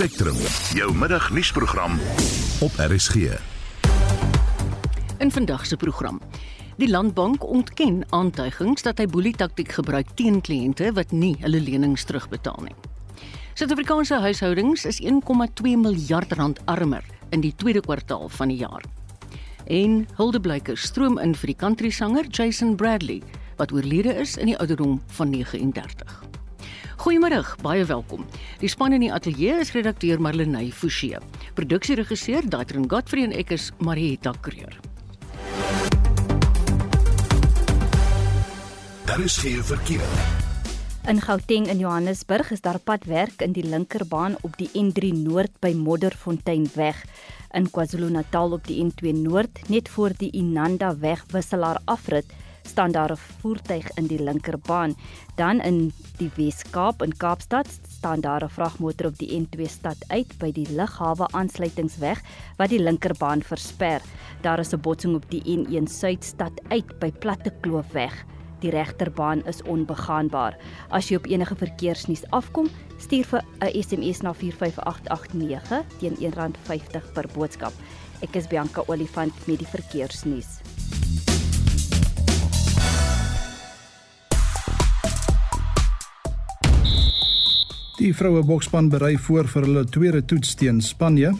Spectrum, jou middagnuusprogram op RSG. In vandag se program. Die Landbank ontken aantuigings dat hy boelietaktiek gebruik teen kliënte wat nie hulle lenings terugbetaal nie. Suid-Afrikaanse huishoudings is 1,2 miljard rand armer in die tweede kwartaal van die jaar. En huldeblyke stroom in vir die country sanger Jason Bradley wat oorlede is in die ouderdom van 39. Goeiemôre, baie welkom. Die span in die ateljee is redakteur Marlenae Forsie. Produksieregisseur Daitrin Godfrey en ek is Marieta Kreur. Daar is geen verkeer. In Gauteng in Johannesburg is daar padwerk in die linkerbaan op die N3 Noord by Modderfonteinweg. In KwaZulu-Natal op die N2 Noord net voor die Inanda weg wisselaar afrit staan daar 'n voertuig in die linkerbaan. Dan in die Wes-Kaap in Kaapstad staan daar 'n vragmotor op die N2 stad uit by die lughawe aansluitingsweg wat die linkerbaan versper. Daar is 'n botsing op die N1 Suidstad uit by Platte Kloofweg. Die regterbaan is onbegaanbaar. As jy op enige verkeersnuus afkom, stuur vir 'n SMS na 45889 teen R1.50 per boodskap. Ek is Bianca Olifant met die verkeersnuus. Die vroue boksspan berei voor vir hulle tweede toets teen Spanje.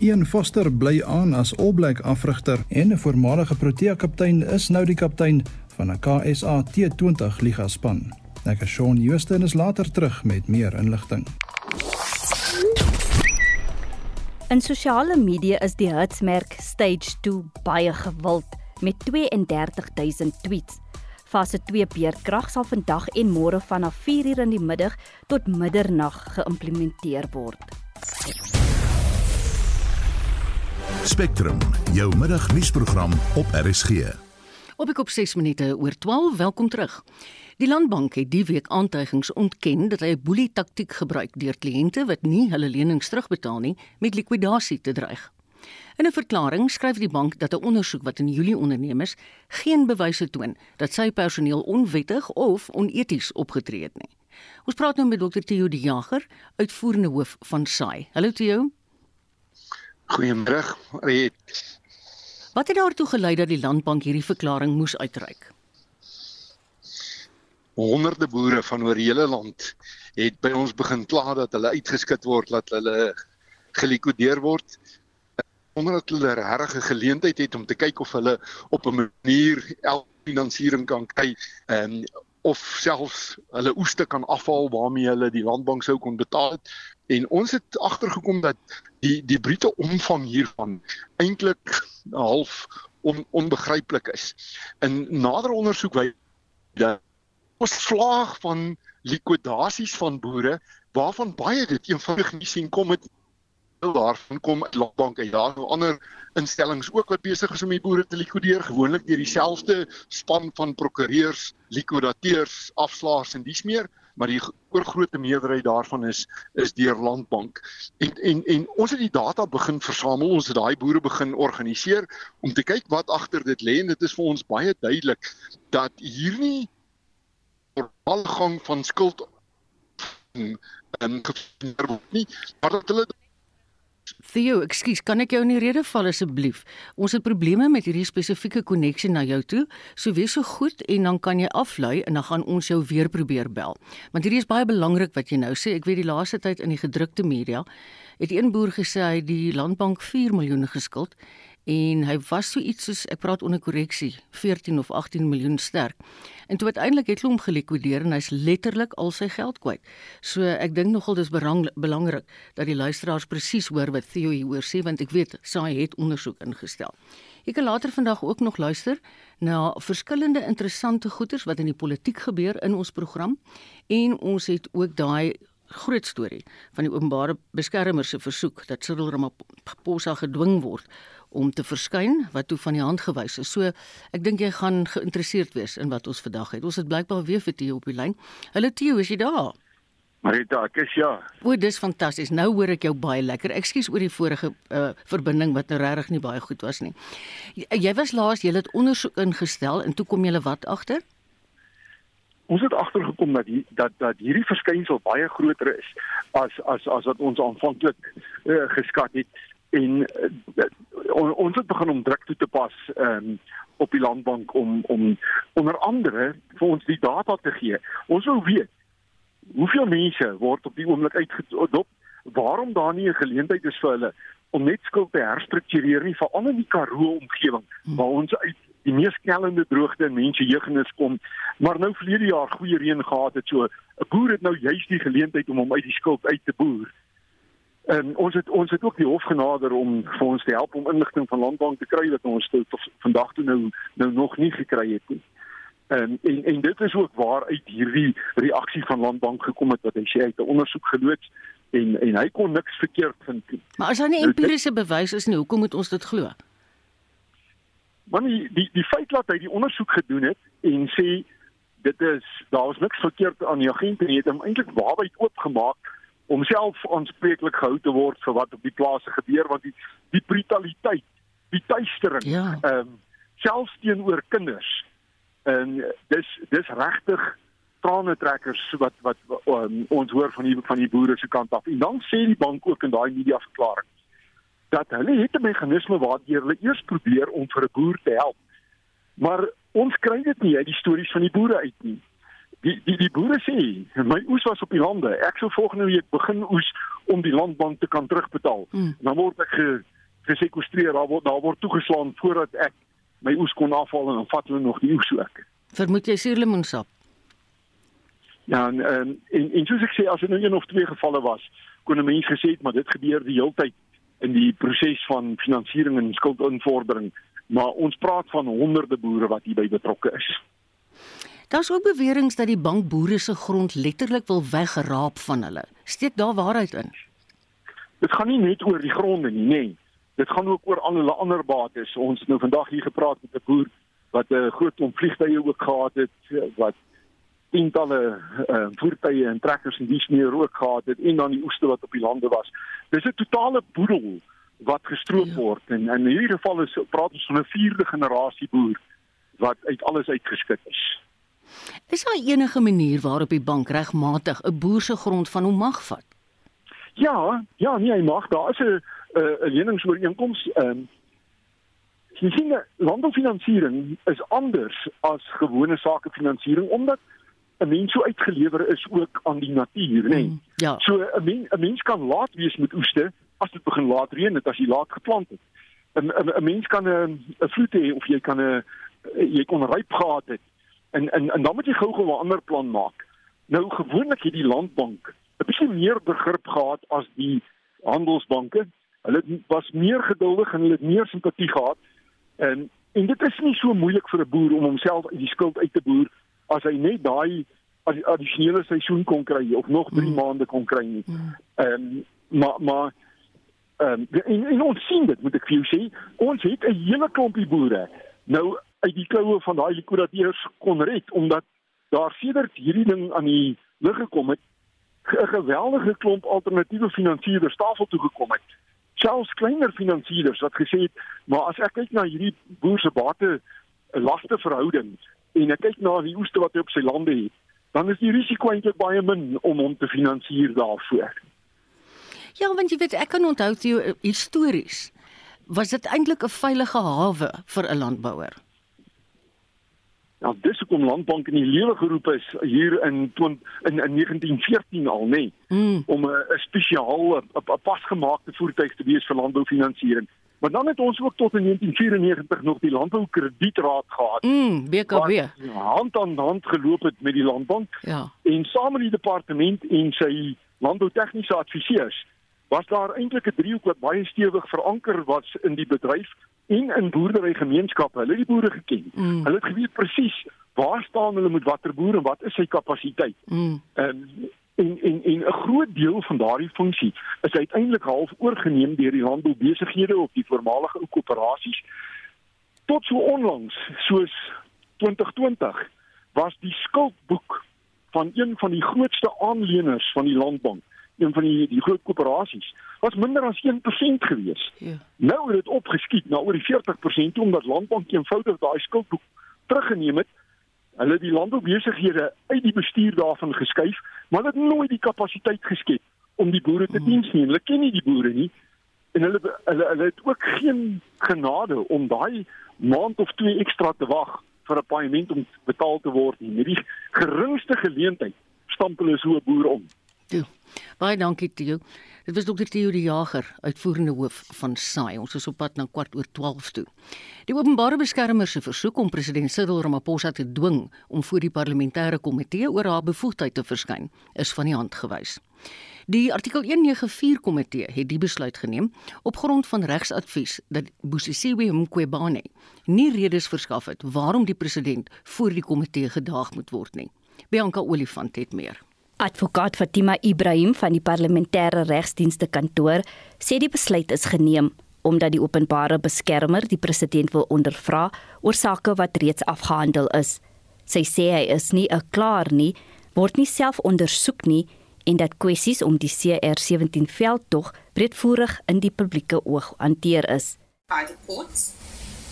Ian Foster bly aan as All Black afrigter en 'n voormalige Protea kaptein is nou die kaptein van 'n KSA T20 liga span. Ek is Shaun Justin is later terug met meer inligting. In sosiale media is die hitsmerk Stage 2 baie gewild met 32000 tweets. Fase 2 beerkrag sal vandag en môre vanaf 4uur in die middag tot middernag geïmplementeer word. Spectrum, jou middagnuusprogram op RSG. Op ek op 6 minute oor 12, welkom terug. Die Landbank het die week aantuigings ontken dat hy 'n boelie taktiek gebruik deur kliënte wat nie hulle lenings terugbetaal nie met likwidasie te dreig. In 'n verklaring skryf die bank dat 'n ondersoek wat in Julie onderneem is, geen bewyse toon dat sy personeel onwettig of oneties opgetree het nie. Ons praat nou met Dr. Theo De Jager, uitvoerende hoof van SAI. Hallo Theo. Goeiemôre. Wat het daartoe gelei dat die landbank hierdie verklaring moes uitreik? Honderde boere van oor die hele land het by ons begin kla dat hulle uitgeskit word, dat hulle gelikwideer word omdat hulle regtig 'n geleentheid het om te kyk of hulle op 'n manier finansiering kan kry en um, of selfs hulle oeste kan afhaal waarmee hulle die landbank sou kon betaal het. En ons het agtergekom dat die die brute omvang hiervan eintlik half on, onbegryplik is. In nader ondersoek wys dat ons vlaag van likwidasies van boere waarvan baie dit eenvoudig nie sien kom het deel daarvan kom uit landbank en daar nou ander instellings ook wat besig is om die boere te likwideer gewoonlik deur dieselfde span van prokureurs, likwidateurs, afslaers en dies meer maar die oorgrootste meerderheid daarvan is is deur landbank. En en en ons het die data begin versamel, ons het daai boere begin organiseer om te kyk wat agter dit lê en dit is vir ons baie duidelik dat hier nie normale gang van skuld en en nie maar dat hulle Theo, ekskuus, kan ek jou in die rede val asseblief? Ons het probleme met hierdie spesifieke koneksie na jou toe. So wees so goed en dan kan jy aflei en dan gaan ons jou weer probeer bel. Want hierdie is baie belangrik wat jy nou sê. Ek weet die laaste tyd in die gedrukte media het een boer gesê hy die landbank 4 miljoen geskuld en hy was so iets soos ek praat onder korreksie 14 of 18 miljoen sterk. En toe uiteindelik het hy hom gelikwideer en hy's letterlik al sy geld kwyt. So ek dink nogal dis belangrik dat die luisteraars presies hoor wat Theo hier oor sê want ek weet sy het ondersoek ingestel. Jy kan later vandag ook nog luister na verskillende interessante goeters wat in die politiek gebeur in ons program en ons het ook daai groot storie van die openbare beskermer se versoek dat Cyril Ramaphosa gedwing word om te verskyn wat toe van die hand gewys is. So ek dink jy gaan geïnteresseerd wees in wat ons vandag het. Ons het blykbaar weer vir Theo op die lyn. Hallo Theo, is jy daar? Marita, ek is ja. O, dis fantasties. Nou hoor ek jou baie lekker. Ekskuus oor die vorige uh, verbinding wat nou regtig nie baie goed was nie. Jy, jy was laas, jy het ondersoek ingestel en toe kom jy wat agter? ons het agtergekom dat die dat dat hierdie verskynsel baie groter is as as as wat ons aanvanklik uh, geskat het en uh, on, ons het begin om druk toe te pas um, op die landbank om om onder andere vir ons die data te gee. Ons wil weet hoeveel mense word op die oomblik uitgedop, waarom daar nie 'n geleentheid is vir hulle om net skuld te herstruktureer nie veral in die Karoo omgewing waar ons uit die mees knellende droogte in mense jeugnis kom, maar nou verlede jaar goeie reën gehad het so 'n boer het nou juist die geleentheid om hom uit die skuld uit te boer. En ons het ons het ook die hof genader om vir ons te help om inligting van landbank te kry wat ons tot vandag toe nou nou nog nie gekry het nie. En en, en dit is ook waar uit hierdie reaksie van landbank gekom het wat hy sê hy het 'n ondersoek geloods en en hy kon niks verkeerd vind nie. Maar as daar nie nou, empiriese bewys is nie, hoekom moet ons dit glo? Want die, die die feit dat hy die ondersoek gedoen het en sê dit is daar was niks verkeerd aan die agent en hy het hom eintlik waarby oopgemaak om self aanspreeklik gehou te word vir wat op die plase gebeur want die die brutaliteit, die tuistering, ja. ehm ja. um, selfs teenoor kinders. En dis dis regtig trane trekkers wat wat um, ons hoor van die van die boere se kant af. En dan sê die bank ook in daai media verklaring dat hulle het 'n meganisme waardeur hulle eers probeer om vir 'n boer te help. Maar ons kry dit nie uit die stories van die boere uit nie die die die boere sê my oes was op die lande. Ek sou volgende week begin oes om die landbank te kan terugbetaal. Hmm. dan word ek ge, gesekwestreer. Daar word daar word toegeslaan voordat ek my oes kon afhaal en dan vat hulle nog die oes ook. Vermoed jy suurlemoensap? Ja en en, en en soos ek sê as dit nou een of twee gevalle was kon 'n mens gesê het maar dit gebeur die hele tyd in die proses van finansiering en skuldinvordering. Maar ons praat van honderde boere wat hierby betrokke is Daar's ook beweringe dat die bank boere se grond letterlik wil wegraap van hulle. Steek daar waarheid in? Dit gaan nie net oor die gronde nie, nê. Nee. Dit gaan ook oor al hulle ander bates. Ons het nou vandag hier gepraat met 'n boer wat 'n uh, groot klomp vliegtye ook gehad het wat tientalle uh, voertuie en trekkers en dies meer ook gehad het en dan die oeste wat op die lande was. Dis 'n totale boedel wat gestroop ja. word en in hierdie geval is praat ons van 'n vierde generasie boer wat uit alles uitgeskit is. Is daar enige manier waarop die bank regmatig 'n boer se grond van hom mag vat? Ja, ja, nee, hy mag. Daar is 'n 'n leningsooreenkoms. Ehm um, jy sien, landboufinansiering is anders as gewone sakefinansiering omdat 'n mens so uitgelewer is ook aan die natuur, nê. Nee. Mm, ja. So 'n mens 'n mens kan laat wees met oeste as dit begin laat reën het as jy laat geplant het. 'n 'n mens kan 'n 'n vloed hê of jy kan 'n jy kon ryp gehad het En en en dan moet jy gou-gou 'n ander plan maak. Nou gewoonlik het die landbank 'n bietjie meer begrip gehad as die handelsbanke. Hulle was meer geduldig en hulle het meer simpatie gehad. En en dit is nie so moeilik vir 'n boer om homself uit die skuld uit te boer as hy net daai addisionele seisoen kon kry of nog 3 mm. maande kon kry nie. Mm. Ehm um, maar maar ehm um, en, en ons sien dit moet ek vir jou sê, ons het 'n hele klompie boere. Nou uit die kloue van daai likwidateurs kon red omdat daar sedert hierdie ding aan die lig gekom het 'n geweldige klomp alternatiewe finansiëerders tafel toe gekom het. Selfs kleiner finansiëerders wat gesê het, maar as ek kyk na hierdie boer se bate laste verhouding en ek kyk na die oeste wat hy op sy lande het, dan is die risiko eintlik baie min om hom te finansier daarvoor. Ja, want jy weet ek kan onthou die histories was dit eintlik 'n veilige hawe vir 'n landbouer. Nou dis hoekom Landbank in die lewe geroep is hier in 20, in, in 1914 al, nê, nee, mm. om 'n spesiaal 'n pasgemaakte voertuig te wees vir landboufinansiering. Maar dan het ons ook tot in 1994 nog die Landboukredietraad gehad. Mm, BKB. Hand aan hand geloop het met die Landbank. Ja. En saam met die departement en sy landboutegniese adviseurs was daar eintlik 'n driehoek wat baie stewig veranker was in die bedryf en in boerderygemeenskappe. Hulle het die boere geken. Mm. Hulle het geweet presies waar staan hulle met watter boer en wat is sy kapasiteit. Mm. En en en en 'n groot deel van daardie funksie is uiteindelik half oorgeneem deur die handelsbesighede of die voormalige koöperasies. Tot so onlangs, soos 2020, was die skuldboek van een van die grootste aanleners van die landbank een van die die groot koöperasies was minder as 1% gewees. Ja. Nou het dit opgeskiet na oor die 40% omdat Landbank eenvoudig daai skuldboek teruggeneem het Hulle het die landboubesighede uit die bestuur daarvan geskuif, maar hulle het nooit die kapasiteit geskep om die boere te dien nie. Hulle ken nie die boere nie en hulle hulle hulle het ook geen genade om daai maand of twee ekstra te wag vir 'n paaiement om betaal te word nie. Met die geringste geleentheid stamp hulle so 'n boer om. Toe. Baie dankie Theo. Dit was dokter Theo die Jager, uitvoerende hoof van SAI. Ons is op pad na kwart oor 12 toe. Die openbare beskermer se versoek om president Cyril Ramaphosa te dwing om voor die parlementêre komitee oor haar bevoegdheid te verskyn, is van die hand gewys. Die artikel 194 komitee het die besluit geneem op grond van regsadvies dat Busisiwe Mqwebane nie redes verskaf het waarom die president voor die komitee gedaag moet word nie. Bianca Olifant het meer. Advokaat Fatima Ibrahim van die Parlementêre Regsdienste kantoor sê die besluit is geneem omdat die openbare beskermer die president wil ondervra oor sake wat reeds afgehandel is. Sy sê hy is nie 'n klaar nie, word nie self ondersoek nie en dat kwessies om die CR17 veldtog breedvoerig in die publieke oog hanteer is. By the courts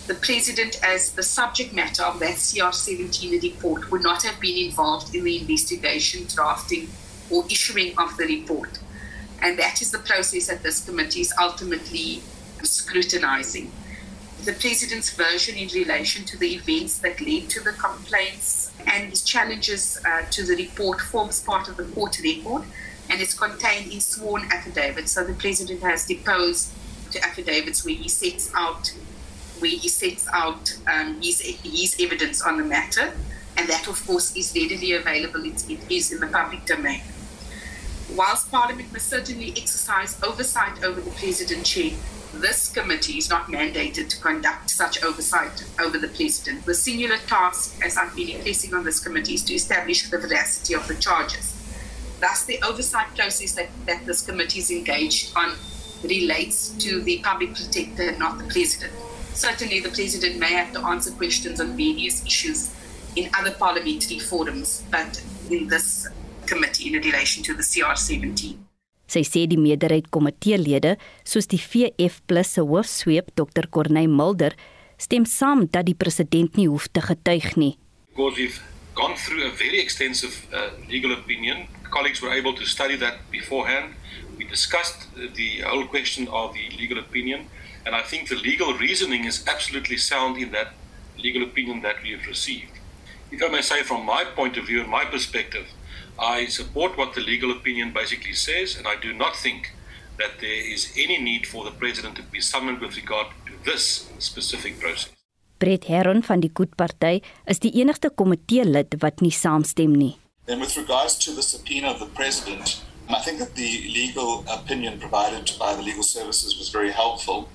the president as the subject matter of that CR17 report would not have been involved in the investigation, drafting, or issuing of the report. And that is the process that this committee is ultimately scrutinizing. The president's version in relation to the events that led to the complaints and his challenges uh, to the report forms part of the court record and it's contained in sworn affidavits. So the president has deposed to affidavits where he sets out where he sets out um, his, his evidence on the matter, and that, of course, is readily available. It, it is in the public domain. Whilst Parliament must certainly exercise oversight over the President Chair, this committee is not mandated to conduct such oversight over the President. The singular task, as I've been placing on this committee, is to establish the veracity of the charges. Thus, the oversight process that, that this committee is engaged on relates to the public protector, not the President. Certainly, the President may have to answer questions on various issues in other parliamentary forums, but in this committee in relation to the CR17. Sy sê die meerderheid komiteelede, soos die VF+ se hoofsweep Dr. Corneil Mulder, stem saam dat die president nie hoef te getuig nie. Because we've gone through a very extensive uh, legal opinion. Colleagues were able to study that beforehand. We discussed the whole question of the legal opinion. And I think the legal reasoning is absolutely sound in that legal opinion that we have received. If I may say, from my point of view and my perspective, I support what the legal opinion basically says, and I do not think that there is any need for the president to be summoned with regard to this specific process. Brett Heron van die Good Party is die enigste komitee lid wat nie saamstem nie. And with regards to the subpoena of the president, I think that the legal opinion provided by the legal services was very helpful.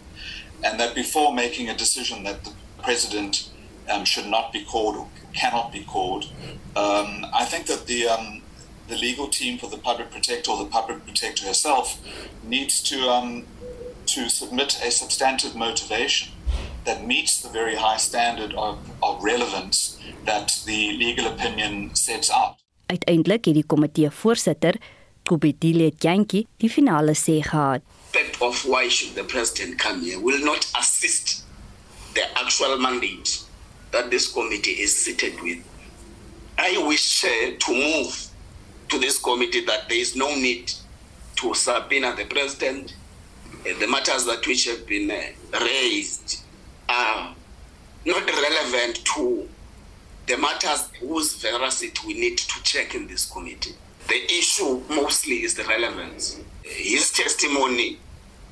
And that before making a decision that the president um, should not be called or cannot be called, um, I think that the um, the legal team for the public protector or the public protector herself needs to um, to submit a substantive motivation that meets the very high standard of, of relevance that the legal opinion sets out. Uiteindelik het die komitee voorsitter, Kubedile Janki, die finale sê gehad. Aspect of why should the president come here will not assist the actual mandate that this committee is seated with. I wish uh, to move to this committee that there is no need to subpoena the president. Uh, the matters that which have been uh, raised are not relevant to the matters whose veracity we need to check in this committee. The issue mostly is the relevance. His testimony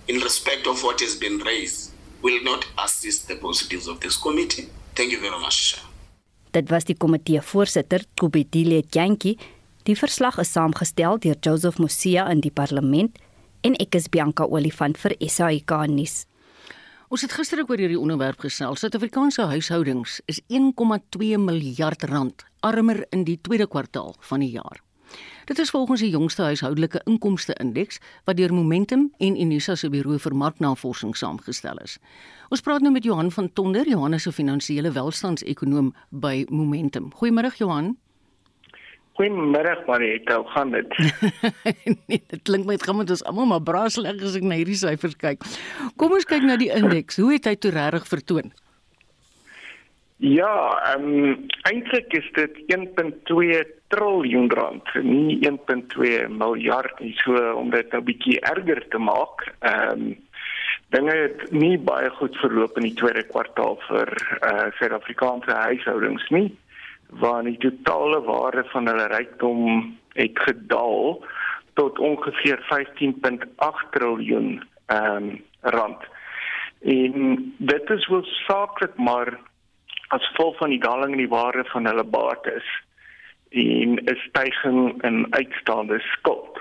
in respect of what has been raised will not assist the positives of this committee. Thank you very much. Dit was die komitee voorsitter Kubedile Janki. Die verslag is saamgestel deur Joseph Musia in die parlement en ek is Bianca Olifant vir SAK nuus. Ons het gister ook oor hierdie onderwerp gesels. Suid-Afrikaanse huishoudings is 1,2 miljard rand armer in die tweede kwartaal van die jaar. Dit is volgens die jongste huishoudelike inkomste indeks wat deur Momentum en Unisa se Buro vir Marknavorsing saamgestel is. Ons praat nou met Johan van Tonder, Johannes se finansiële welstandsekonoom by Momentum. Goeiemôre Johan. Goeiemiddag Marieta, hoe gaan dit? nee, dit klink my dit gaan met ons almal maar braaslig as ek na hierdie syfers kyk. Kom ons kyk na die indeks. Hoe het hy toe regtig vertoon? Ja, ehm um, eintlik is dit 1.2 triljoen rand, nie 1.2 miljard nie, so om dit nou bietjie erger te maak. Ehm um, dinge het nie baie goed verloop in die tweede kwartaal vir eh uh, Suid-Afrikaanse huishoudings nie, waar die totale waarde van hulle rykdom het gedaal tot ongeveer 15.8 triljoen ehm um, rand. En dit is wel saaklik maar as gevolg van die daling in die waarde van hulle bates en 'n stygings in uitstaande skuld.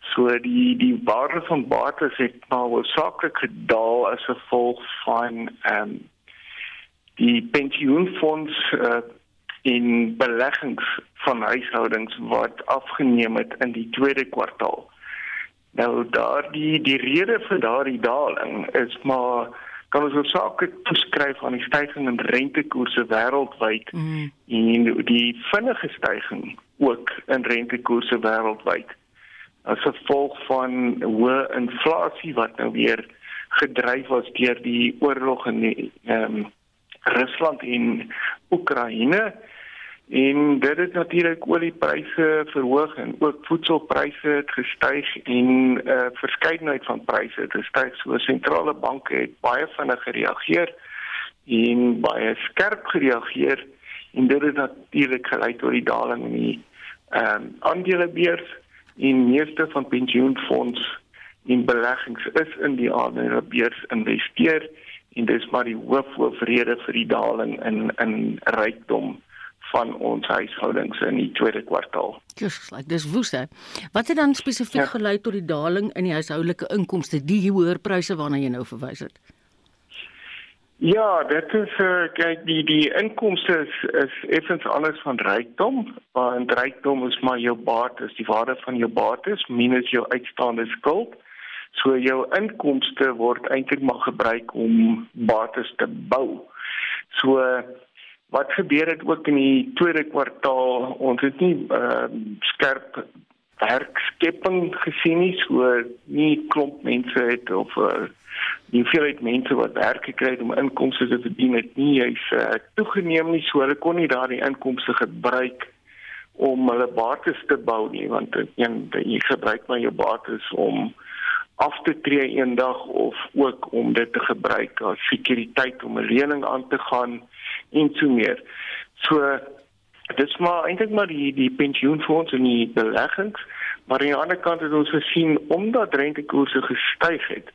So die die waarde van bates het maar hoofsaaklik gedaal as gevolg van ehm um, die pensioenfonds uh, in beleggings van huishoudings wat afgeneem het in die tweede kwartaal. Nou daardie die rede vir daardie daling is maar kan ons oorsake toeskryf aan die stygings in rentekoerse wêreldwyd mm. en die vinnige stygings ook in rentekoerse wêreldwyd as gevolg van hoë inflasie wat nou weer gedryf was deur die oorlog in ehm um, Rusland en Oekraïne En dit het natuurlik oliepryse verhoog en ook voedselpryse het gestyg en 'n uh, eh, verskeidenheid van pryse het gestyg. So sentrale banke het baie vinnig gereageer en baie skerp gereageer en dit het natuurlik gelei tot die daling in die ehm um, aandelebeurs en meeste van pensioenfonds en beleggings is in die aandelebeurs investeer en dis maar die hoofhoofrede vir die daling in in rykdom van ons huishoudings in die tweede kwartaal. Just like dis woes hè. Wat het dan spesifiek ja. gelei tot die daling in die huishoudelike inkomste, die hoër pryse waarna jy nou verwys het? Ja, dit is uh, kyk die die inkomste is is effens anders van rykdom. Want rykdom is maar jou bates, die waarde van jou bates minus jou uitstaande skuld. So jou inkomste word eintlik maar gebruik om bates te bou. So Wat gebeur het ook in die tweede kwartaal? Ons het nie uh, skerp werkskepping gesien nie, so nie klomp mense het of uh, nie veel het mense wat werk gekry het om inkomste te verdien het nie. Hy's uh, toegeneem nie, so hulle kon nie daardie inkomste gebruik om hulle bates te bou nie, want een jy gebruik maar jou bates om af te tree eendag of ook om dit te gebruik as sekuriteit om 'n lening aan te gaan en so meer. So dis maar eintlik maar die die pensioenfonds en die beleggings, maar aan die ander kant het ons gesien omdat rentekoerse gestyg het,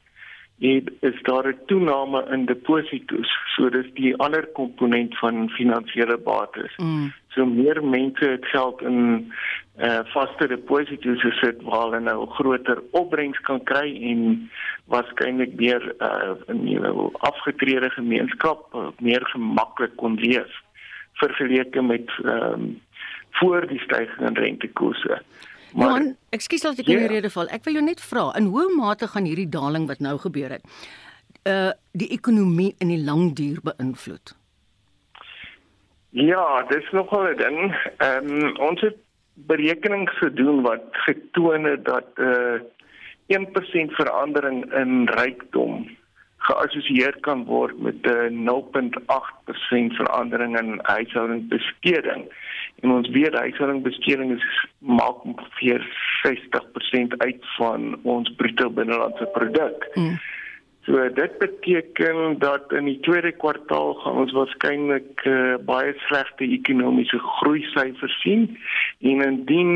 het is daar 'n toename in deposito's. So dis die ander komponent van finansiële bates. Mm. So meer mense het geld in eh uh, vaste deposito's gesit waar hulle nou groter opbrengs kan kry en waarskynlik meer eh uh, in 'n nou afgetrede gemeenskap uh, meer gemaklik kon leef vergeleke met ehm um, voor die stygings in rentekoerse. Maar Johan, ekskuus dat ek in die ja. rede val. Ek wil jou net vra, in hoe mate gaan hierdie daling wat nou gebeur het, uh die ekonomie in die lang duur beïnvloed? Ja, dis nogal 'n ding. Ehm um, ons het berekenings gedoen wat getoon het dat uh 1% verandering in rykdom geassosieer kan word met 'n 0.8% verandering in huishoudingsbesteding. En ons weet huishoudingsbesteding is maak ongeveer 60% uit van ons bruto binnelandse produk. Mm. So dit beteken dat in die tweede kwartaal gaan ons waarskynlik uh, baie slegte ekonomiese groei syfers sien en indien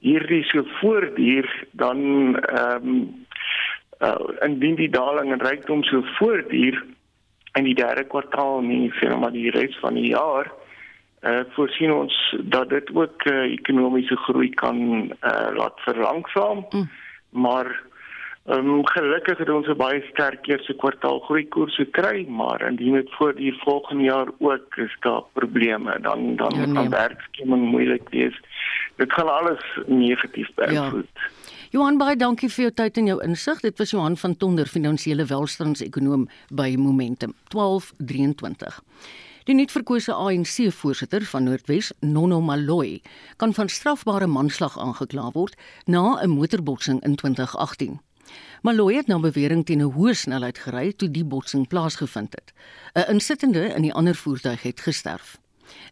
hierdie so voortduur dan ehm um, uh, indien die daling in rykdom so voortduur in die derde kwartaal nie sien maar die res van die jaar uh, voorsien ons dat dit ook uh, ekonomiese groei kan uh, laat verlangsaam mm. maar Um, gelukkig het ons 'n baie sterk eerste kwartaal groeikoers gekry, maar indien dit voor die volgende jaar ook is daar probleme, dan dan ja, nee. kan werkskeming moeilik wees. Dit gaan alles negatief beïnvloed. Ja. Johan baie dankie vir jou tyd en jou insig. Dit was Johan van Tonder, finansiële welstandsekonoom by Momentum 1223. Die nuutverkose ANC-voorsitter van Noordwes, Nono Maloyi, kan van strafbare manslag aangekla word na 'n motorbotsing in 2018. Malloy het na bewering teen 'n hoë snelheid gery toe die botsing plaasgevind het. 'n Insittende in die ander voertuig het gesterf.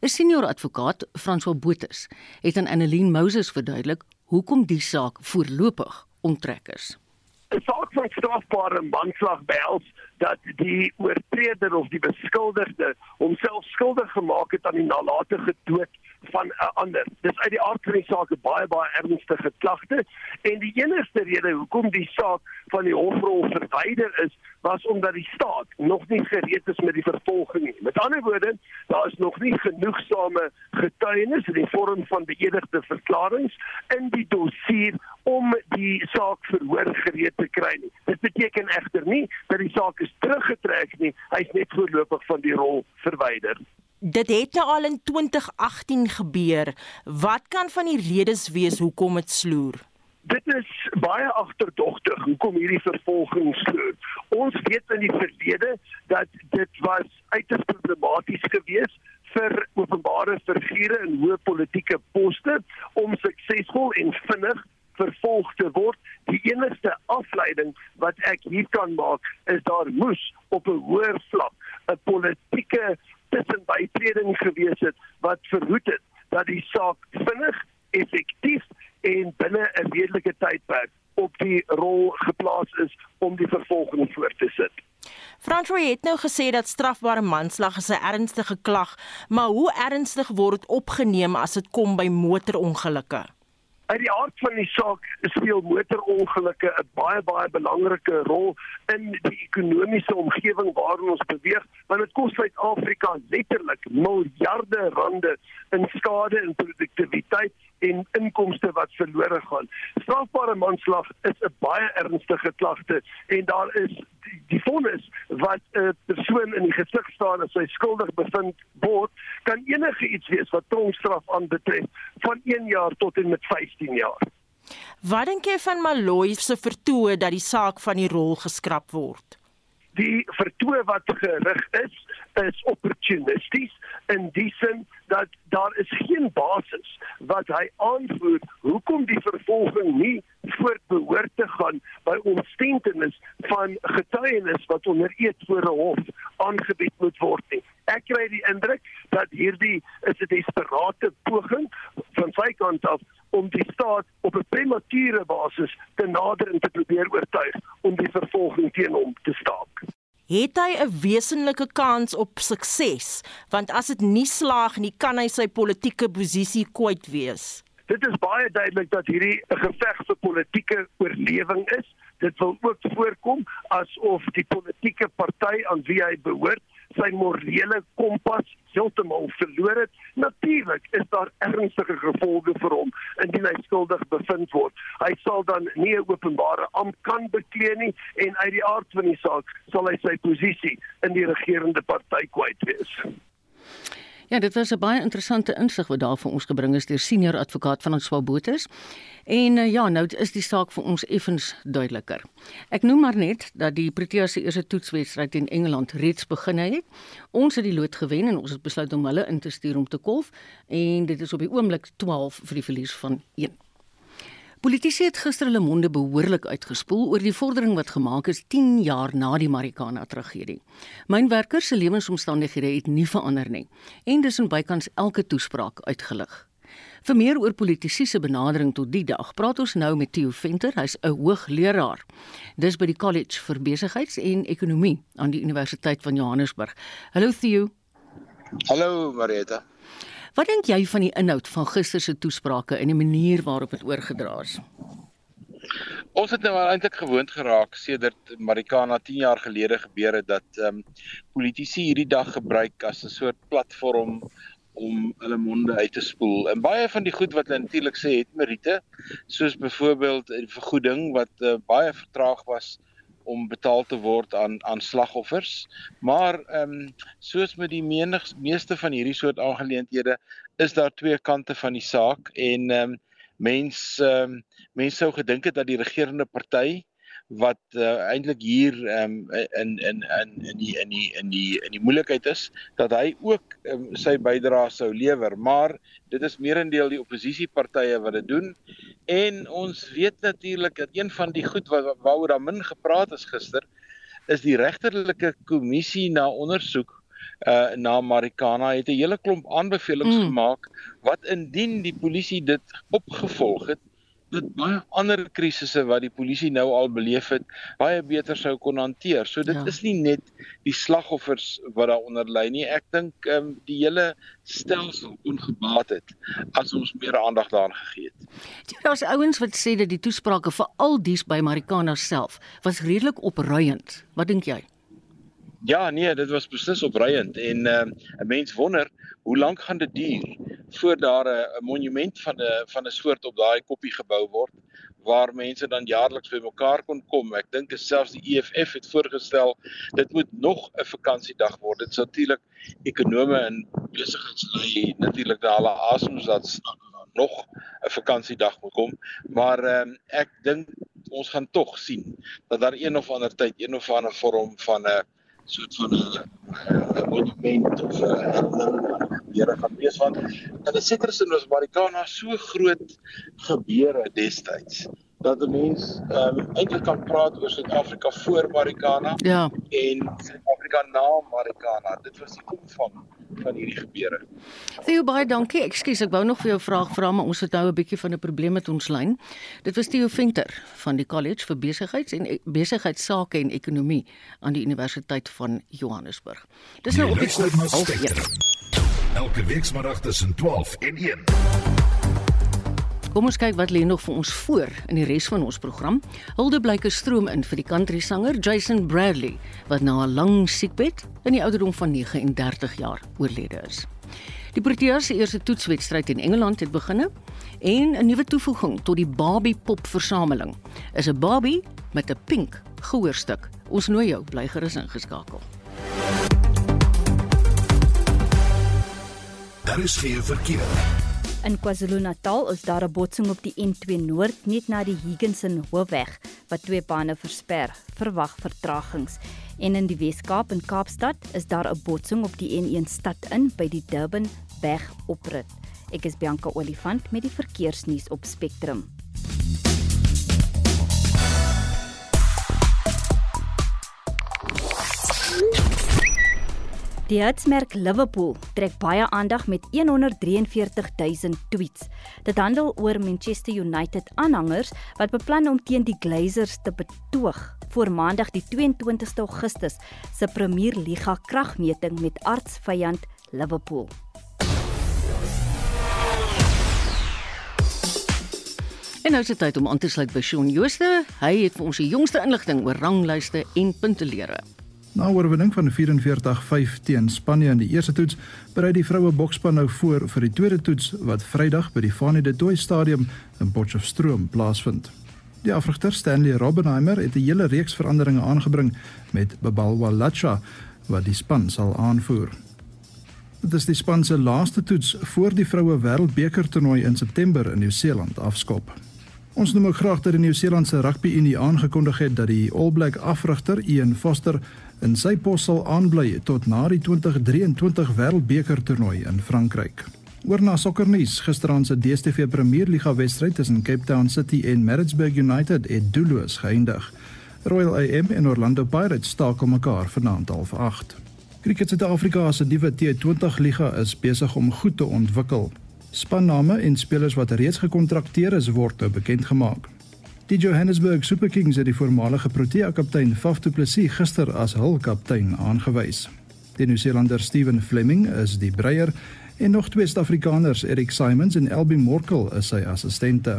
'n Senior advokaat, François Botus, het aan Annelien Moses verduidelik hoekom die saak voorlopig onttrek is. 'n Saak van strafbare manslag behels dat die oortreder of die beskuldigde homself skuldig gemaak het aan die nalatige dood van 'n ander. Dis uit die aard van die saak 'n baie baie ernstige klagte en die enigste rede hoekom die saak van die hofrol verwyder is, was omdat die staat nog nie gereed is met die vervolging nie. Met ander woorde, daar is nog nie genoegsame getuienis in die vorm van beëdigde verklaringe in die dossier om die saak verhoor gereed te kry nie. Dit beteken egter nie dat die saak is teruggetrek nie, hy's net voorlopig van die rol verwyder. Dit het nou al in 2018 gebeur. Wat kan van die redes wees hoekom dit sloer? Dit is baie agterdogtig hoekom hierdie vervolging sloer. Ons weet in die verlede dat dit was uiters problematies geweest vir openbare figure in hoë politieke poste om suksesvol en vinnig vervolg te word. Die enigste afleiding wat ek hier kan maak is daar moes op 'n hoër vlak 'n politieke tussen bytreding gewees het wat verhoed het dat die saak vinnig, effektief en binne 'n redelike tydperk op die rol geplaas is om die vervolging voort te sit. François het nou gesê dat strafbare manslag 'n ernstige klag, maar hoe ernstig word dit opgeneem as dit kom by motorongelukke? Uit die aard van die saak speel motorongelukke 'n baie baie belangrike rol in die ekonomiese omgewing waarin ons beweeg want dit kos Suid-Afrika letterlik miljarde rande in skade en produktiwiteit en inkomste wat verlore gaan. Strafbare manslag is 'n baie ernstige klagte en daar is die, die vonnis wat 'n persoon in die gesig staan as hy skuldig bevind word, kan enige iets wees wat tronkstraf aanbetref van 1 jaar tot en met 15 jaar. Wat dink jy van Maloy se vertoë dat die saak van die rol geskraap word? Die vertoë wat gerig is, is opportunisties in die sin dat daar is geen basis wat hy aanvoer hoekom die vervolging nie voortbehoort te gaan by ontstentenis van getuienis wat onder eed voor 'n hof aangebied moet word nie. Ek kry die indruk dat hierdie is 'n desperate poging van sy kant af om die staat op 'n premature basis te nader en te probeer oortuig om die vervolging teen hom te staak het hy 'n wesenlike kans op sukses want as dit nie slaag nie kan hy sy politieke posisie kwyt wees. Dit is baie duidelik dat hierdie 'n geveg vir politieke oorlewing is. Dit wil ook voorkom asof die politieke party aan wie hy behoort sy morele kompas heeltemal verloor het. Natuurlik is daar ernstige gevolge vir hom indien hy skuldig bevind word. Hy sal dan nie 'n openbare ampt kan beklee nie en uit die aard van die saak sal hy sy posisie in die regerende party kwyt wees. Ja, dit was 'n baie interessante insig wat daar vir ons gebring is deur senior advokaat van ons Swabotes. En uh, ja, nou is die saak vir ons effens duideliker. Ek noem maar net dat die Proteas se eerste toetswedstryd teen Engeland reeds begin het. Ons het die lood gewen en ons het besluit om hulle in te stuur om te kolf en dit is op die oomblik 12 vir die verlies van 1. Politici het gister hulle monde behoorlik uitgespoel oor die vordering wat gemaak is 10 jaar na die Marikana tragedie. Mynwerkers se lewensomstandighede het nie verander nie en dis in bykans elke toespraak uitgelig. Vir meer oor politici se benadering tot die dag, praat ons nou met Theo Venter, hy's 'n hoogleraar. Dis by die College vir Besigheids en Ekonomie aan die Universiteit van Johannesburg. Hallo Theo. Hallo Marita. Wat dink jy van die inhoud van gister se toesprake en die manier waarop dit oorgedra is? Ons het nou eintlik gewoond geraak sedert Marikana 10 jaar gelede gebeur het dat ehm um, politici hierdie dag gebruik as 'n soort platform om hulle monde uit te spoel. En baie van die goed wat hulle natuurlik sê het meriete, soos byvoorbeeld die vergoeding wat uh, baie vertraag was om betaal te word aan aan slagoffers. Maar ehm um, soos met die menig, meeste van hierdie soort aangeleenthede is daar twee kante van die saak en ehm um, mens ehm um, mense sou gedink het dat die regerende party wat uh, eintlik hier um, in in in in die in die in die in die moeilikheid is dat hy ook um, sy bydrae sou lewer maar dit is meerendeel die oppositiepartye wat dit doen en ons weet natuurlik dat een van die goed wat waaroor daar min gepraat is gister is die regterlike kommissie na ondersoek uh na Marikana het 'n hele klomp aanbevelings mm. gemaak wat indien die polisie dit opgevolg het dit baie ander krisisse wat die polisie nou al beleef het baie beter sou kon hanteer. So dit ja. is nie net die slagoffers wat daaronder lê nie. Ek dink ehm um, die hele stelsel ongebaat het as ons meer aandag daaraan gegee het. Daar's ouens wat sê dat die toesprake vir al dies by Marikana self was redelik opruiend. Wat dink jy? Ja, nee, dit was beslis opruiend en ehm, 'n uh, mens wonder hoe lank gaan dit duur voor daar 'n monument van 'n van 'n soort op daai koppie gebou word waar mense dan jaarliks bymekaar kon kom. Ek dink selfs die EFF het voorgestel dit moet nog 'n vakansiedag word. Dit sou natuurlik ekonome en besigheidslei natuurlik daar hulle asems dat nog 'n vakansiedag moet kom. Maar um, ek dink ons gaan tog sien dat daar een of ander tyd een of ander vorm van 'n uh, soort van 'n monument of 'n gebeure gaan wees want is seker sin ons Marikana so groot gebeure destyds dat 'n mens ehm um, eintlik kan praat oor Suid-Afrika voor Marikana ja. en Suid-Afrika na Marikana dit was die omvang van hierdie gebeure. Theo baie dankie. Ekskuus, ek wou nog vir jou vraag vra, maar ons het nou 'n bietjie van 'n probleem met ons lyn. Dit was Theo Venter van die College vir Besigheids en e Besigheidsake en Ekonomie aan die Universiteit van Johannesburg. Dis nou op die half 1. Elke week saterdag tussen 12 en 1. Kom ons kyk wat lê nog vir ons voor in die res van ons program. Hulde blyke stroom in vir die country sanger Jason Bradley wat na 'n lang siekbed in die ouderdom van 39 jaar oorlede is. Die Proteas se eerste toetswedstryd in Engeland het begin en 'n nuwe toevoeging tot die Barbie pop versameling is 'n Barbie met 'n pink gehoorstuk. Ons nooi jou bly gerus ingeskakel. Daar is geen verkeer. In KwaZulu-Natal is daar 'n botsing op die N2 Noord net na die Higginson Hoofweg wat twee bane versper. Verwag vertragings. En in die Wes-Kaap en Kaapstad is daar 'n botsing op die N1 stad in by die Durban weg oprit. Ek is Bianca Olifant met die verkeersnuus op Spectrum. Die hitsmerk Liverpool trek baie aandag met 143000 tweets. Dit handel oor Manchester United aanhangers wat beplan om teen die Glazers te betoog voor Maandag die 22ste Augustus se Premier Liga kragmeting met artsvyand Liverpool. En nou is dit tyd om aan te sluit by Shaun Jooste. Hy het vir ons die jongste inligting oor ranglyste en puntelere. Na oorwinning van 44-5 teen Spanje in die eerste toets, berei die vroue boksspan nou voor vir die tweede toets wat Vrydag by die Fanie de Tooi Stadium in Potchefstroom plaasvind. Die afrigter Stanley Robbenheimer het 'n hele reeks veranderinge aangebring met Babalwa Lacha wat die span sal aanvoer. Dit is die span se laaste toets voor die vroue wêreldbeker toernooi in September in Nieu-Seeland afskop. Ons noem ook graag dat die Nieu-Seelandse Rugby Unie aangekondig het dat die All Black afrigter Ian Foster in sy pos sal aanbly tot na die 2023 Wêreldbeker toernooi in Frankryk. Oor na sokkernuus, gisteraand se DStv Premier Liga wedstryd tussen Cape Town City en Maritzburg United het doelloos geëindig. Royal AM en Orlando Pirates staak om mekaar vanaand half 8. Kriket Suid-Afrika se nuwe T20 liga is besig om goed te ontwikkel. Spanname en spelers wat reeds gekontrakteer is word nou bekend gemaak. Die Johannesburg Super Kings het die voormalige Protea kaptein Faf du Plessis gister as hul kaptein aangewys. Die Nieu-Seelander Steven Fleming is die breier en nog twee Suid-Afrikaners, Erik Simons en Elby Morkel, is sy assistente.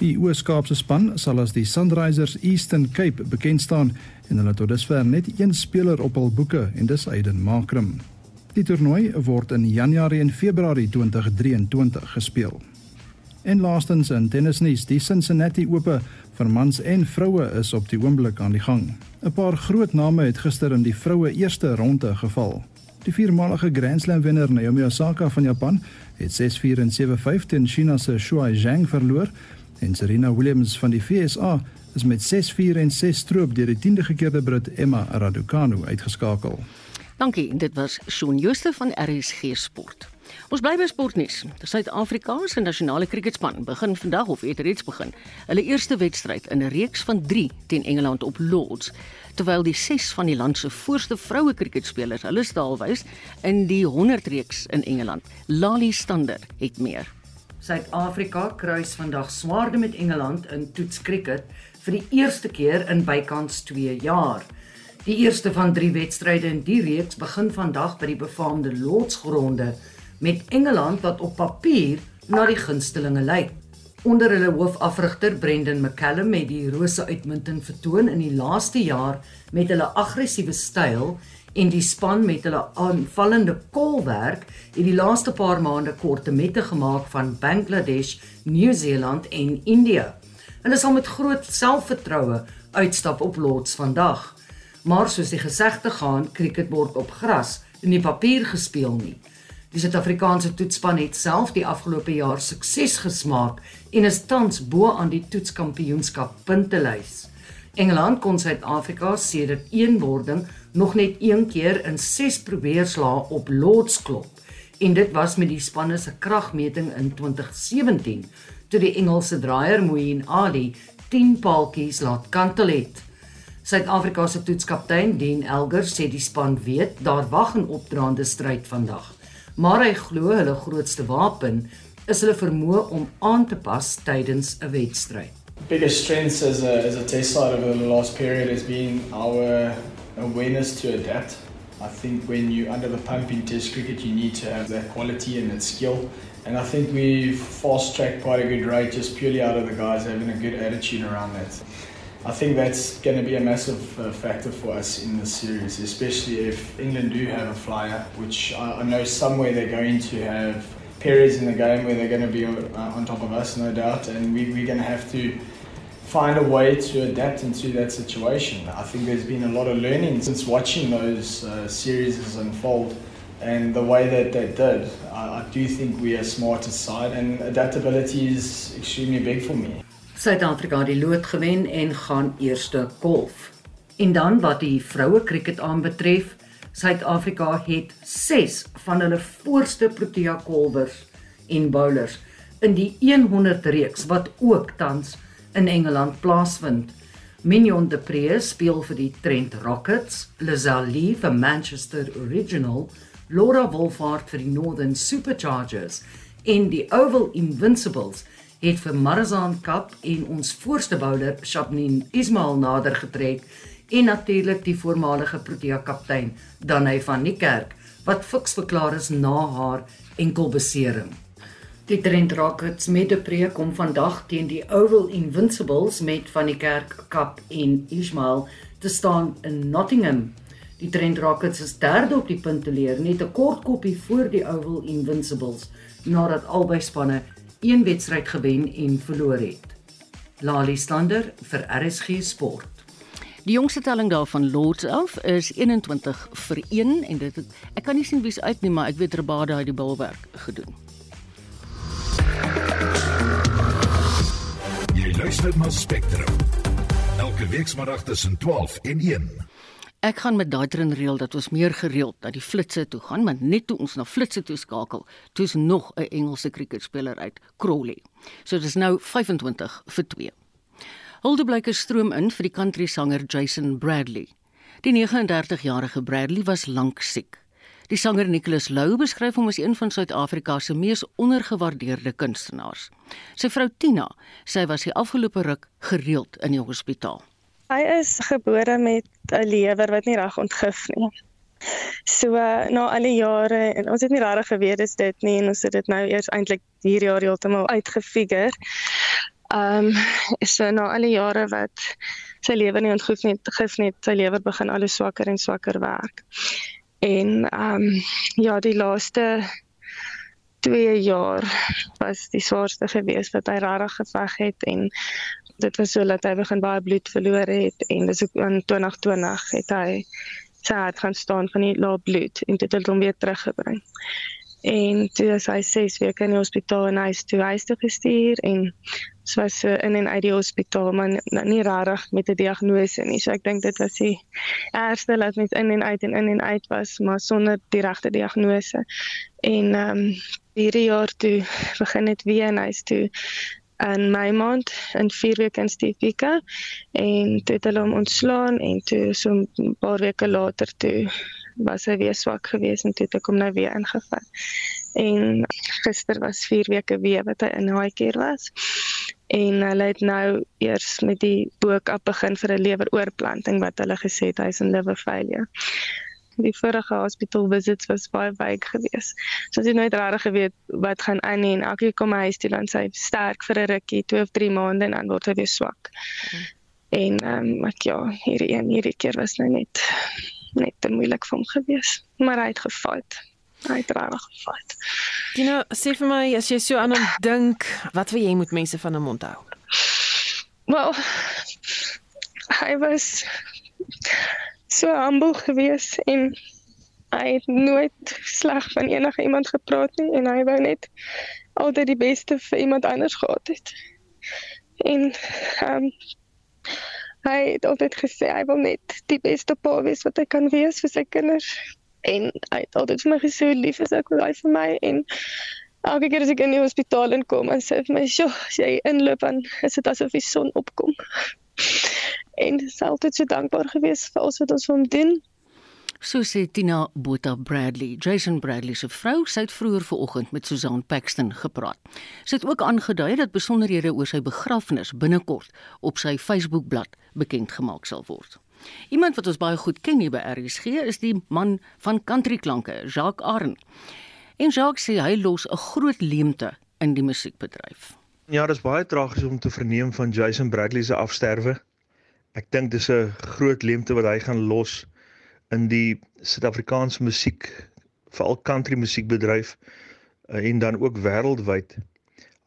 Die Oos-Kaapse span sal as die Sunrisers Eastern Cape bekend staan en hulle het tot dusver net een speler op hul boeke en dis Aiden Makram. Die toernooi word in Januarie en Februarie 2023 gespeel. En laastens in tennisnuus, die Cincinnati Ope vir mans en vroue is op die oomblik aan die gang. 'n Paar groot name het gister in die vroue eerste ronde geval. Die viermalige Grand Slam wenner Naomi Osaka van Japan het 6-4 en 7-5 teen China se Shuai Zhang verloor en Serena Williams van die VSA is met 6-4 en 6 stroop deur die 10de gekeerde Brit Emma Raducanu uitgeskakel. Dankie, dit was Shaun Jooste van RSG Sport. Ons bly by sportnuus. Die Suid-Afrika se nasionale kriketspan begin vandag of het reeds begin hulle eerste wedstryd in 'n reeks van 3 teen Engeland op Lords, terwyl die 6 van die land se voorste vroue kriketspelers hulle staal wys in die 100 reeks in Engeland. Lali Stander het meer. Suid-Afrika kruis vandag swaarde met Engeland in toetskriket vir die eerste keer in bykans 2 jaar. Die eerste van 3 wedstryde in die reeks begin vandag by die befaamde Lords gronde met Engeland wat op papier na die gunstelinge lyk. Onder hulle hoofafrigter Brendan McCallum het die rose uitmunting vertoon in die laaste jaar met hulle aggressiewe styl en die span met hulle aanvallende kolwerk het die laaste paar maande korte mette gemaak van Bangladesh, Nieu-Seeland en India. Hulle sal met groot selfvertroue uitstap op Lords vandag. Maar soos die gesegde gaan, cricket word op gras en nie papier gespeel nie. Die Suid-Afrikaanse toetsspan het self die afgelope jaar sukses gesmaak en is tans bo aan die toetskampioenskap puntelys. Engeland kon Suid-Afrika sedert eenwording nog net een keer in 6 probeerslae op Lords klop en dit was met die spanne se kragmeting in 2017 toe die Engelse draaier Moeen Ali 10 paaltjies laat kantel het. Suid-Afrika se toetskaptein Dean Elgar sê die span weet daar wag 'n opdraande stryd vandag maar hy glo hulle grootste wapen is hulle vermoë om aan te pas tydens 'n wedstryd. Biggest strengths as a as a test side over the last period has been our awareness to adapt. I think when you under the pump in test cricket you need to have that quality and that skill and I think we've fast tracked quite a good rate just purely out of the guys having a good attitude around that. I think that's going to be a massive uh, factor for us in this series, especially if England do have a flyer, which I, I know somewhere they're going to have periods in the game where they're going to be uh, on top of us, no doubt, and we, we're going to have to find a way to adapt into that situation. I think there's been a lot of learning since watching those uh, series unfold and the way that they did. I, I do think we are smarter side, and adaptability is extremely big for me. Suid-Afrika het die lood gewen en gaan eerste golf. En dan wat die vroue kriket aanbetref, Suid-Afrika het 6 van hulle voorste Protea kolwers en bowlers in die 100 reeks wat ook tans in Engeland plaasvind. Mignon de Pre speel vir die Trent Rockets, Lazali vir Manchester Original, Laura Wolfhard vir die Northern Superchargers en die Oval Invincibles het vir Marazan Cup en ons voorste bowler Shabnin Ismail nader getrek en natuurlik die voormalige Protea kaptein Danai van die Kerk wat fiks verklaar is na haar enkelbesering. Die Trent Rockets met 'n preek kom vandag teen die Oval Invincibles met van die Kerk Cup en Ismail te staan in Nottingham. Die Trent Rockets is derde op die punteleer net 'n kort koppie voor die Oval Invincibles nadat albei spanne een wedstryd gewen en verloor het. Lali Stander vir RSG Sport. Die jongste telling daarvan Lords af is 21 vir 1 en dit het, ek kan nie sien wie's uit nie, maar ek weet Rabada het die balwerk gedoen. Jy luister na Spectrum. Elke week saterdag tussen 12 en 1. Ek gaan met daai trin reël dat ons meer gereeld na die flitsse toe gaan, want net toe ons na flitsse toe skakel, toe's nog 'n Engelse kriketspeler uit Crawley. So dis nou 25 vir 2. Huldeblyke stroom in vir die country sanger Jason Bradley. Die 39-jarige Bradley was lank siek. Die sanger Nicholas Lou beskryf hom as een van Suid-Afrika se mees ondergewaardeerde kunstenaars. Sy vrou Tina sy was die afgelope ruk gereeld in die hospitaal. Hy is gebore met 'n lewer wat nie reg ontgif nie. So na al die jare en ons het nie regtig geweet dis dit nie en ons het dit nou eers eintlik hierdie jaar heeltemal uitgefigure. Ehm um, so na al die jare wat sy lewer nie ontgif nie, gif net sy lewer begin al hoe swakker en swakker werk. En ehm um, ja, die laaste 2 jaar was die swaarste gewees wat hy regtig geveg het en dit was so dat hy begin baie bloed verloor het en dis ook in 2020 het hy sy hart gaan staan van die lae bloed en dit het hom weer teruggebring. En toe is hy 6 weke in die hospitaal en hy is toe huis toe gestuur en So was so in en uit die hospitaal maar nie regtig met 'n diagnose nie. So ek dink dit was die ergste dat mens in en uit en in en uit was maar sonder die regte diagnose. En ehm um, hierdie jaar toe begin dit weer en hy's toe in my maand in 4 weke in Stefika en toe het hulle hom ontslaan en toe so 'n paar weke later toe was hy weer swak geweest en toe het ek hom nou weer ingevat. En gister was 4 weke weer wat hy in high care was. En hulle het nou eers met die boek op begin vir 'n leweroorplanting wat hulle gesê het hy's in liver failure die vorige hospitaal visits was baie baie geweest. So as jy nooit regtig geweet wat gaan aan nie en elke keer kom hy huis toe dan sy sterk vir 'n rukkie, 2 of 3 maande en dan word hy weer swak. Mm. En ehm um, ek ja, hierdie een hierdie keer was nou net net te moeilik vir hom geweest, maar hy het gefight. Hy het regtig gefight. Jy nou, sê vir my as jy so aan hom dink, wat wil jy moet mense van hom onthou? Wel, hy was so humble gewees en hy het nooit sleg van enige iemand gepraat nie en hy wou net altyd die beste vir iemand anders gehad het. En ehm um, hy het altyd gesê hy wil net die beste pa wees wat hy kan wees vir sy kinders. En hy het altyd vir my gesê lief is ek wil hy vir my en elke keer as ek in die hospitaal inkom en sê vir my, "Sjoe, as jy inloop dan is dit asof die son opkom." En dis altyd so dankbaar gewees vir alles wat ons vir hom doen. So sê Tina Botha Bradley, Jason Bradley se vrou, sy het vroeër vanoggend met Susan Paxton gepraat. Sy het ook aangedui dat besonderhede oor sy begrafnis binnekort op sy Facebookblad bekend gemaak sal word. Iemand wat ons baie goed ken hier by RSG is die man van country klanke, Jacques Arn. En Jacques sê hy los 'n groot leemte in die musiekbedryf. Ja, dit is baie tragies om te verneem van Jason Bradley se afsterwe. Ek dink dis 'n groot leemte wat hy gaan los in die Suid-Afrikaanse musiek, veral country musiekbedryf eh, en dan ook wêreldwyd.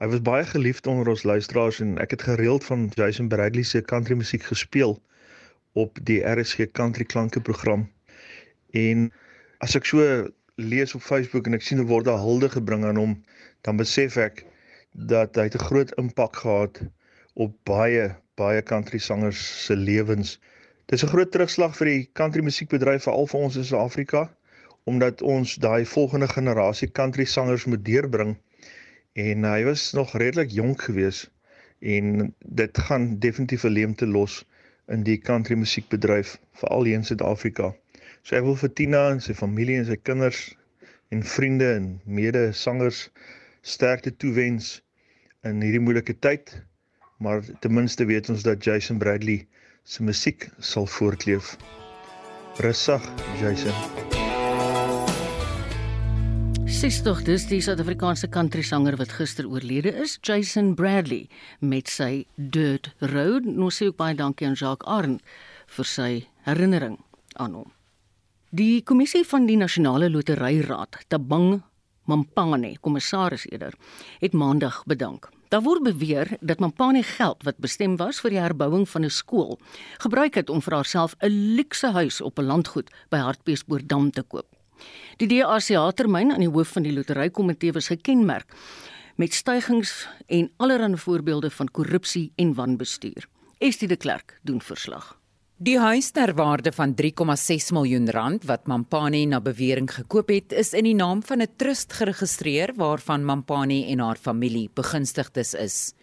Hy was baie geliefd onder ons luisteraars en ek het gereeld van Jason Bradley se country musiek gespeel op die RSG Country Klanke program. En as ek so lees op Facebook en ek sien hoe word daar hulde gebring aan hom, dan besef ek dat hy 'n groot impak gehad op baie baie country sangers se lewens. Dis 'n groot terugslag vir die country musiekbedryf veral vir ons in Suid-Afrika omdat ons daai volgende generasie country sangers moet deurbring. En hy was nog redelik jonk geweest en dit gaan definitief 'n leemte los in die country musiekbedryf veral hier in Suid-Afrika. So ek wil vir Tina en sy familie en sy kinders en vriende en mede-sangers sterkte toewens in hierdie moeilike tyd maar ten minste weet ons dat Jason Bradley se musiek sal voortleef. Rustig, Jason. Sis tog dis die Suid-Afrikaanse country sanger wat gister oorlede is, Jason Bradley met sy Dirt Road. Nou sê ek baie dankie aan Jacques Arn vir sy herinnering aan hom. Die kommissie van die Nasionale Loteryraad, Tabang Mampane, kommissaris eerder, het maandag bedank Daar word beweer dat Mampane geld wat bestem was vir die herbouing van 'n skool, gebruik het om vir haarself 'n luukse huis op 'n landgoed by Hartbeespoortdam te koop. Die DRC termyn aan die hoof van die loterykomitee was gekenmerk met stygings en allerlei voorbeelde van korrupsie en wanbestuur. Estie de Klerk doen verslag. Die huis ter waarde van 3,6 miljoen rand wat Mampani na bewering gekoop het, is in die naam van 'n trust geregistreer waarvan Mampani en haar familie begunstigdes is.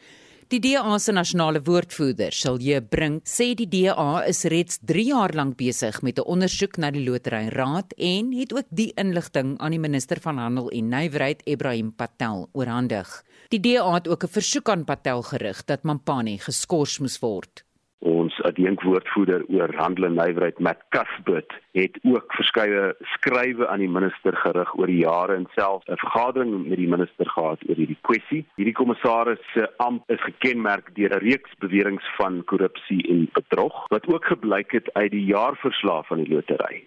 Die DA se nasionale woordvoerder, Silje Brink, sê die DA is reeds 3 jaar lank besig met 'n ondersoek na die Lotery Raad en het ook die inligting aan die minister van Handel en Nywerheid, Ebrahim Patel, oorhandig. Die DA het ook 'n versoek aan Patel gerig dat Mampani geskort moes word ons adjunkwoordvoerder oor handel en nywerheid met Kasbit het ook verskeie skrywe aan die minister gerig oor die jare en self 'n vergadering met die minister gehad oor hierdie kwessie. Hierdie kommissaris se amp is gekenmerk deur 'n reeks beweringe van korrupsie en bedrog wat ook gebleik het uit die jaarverslag van die lotery.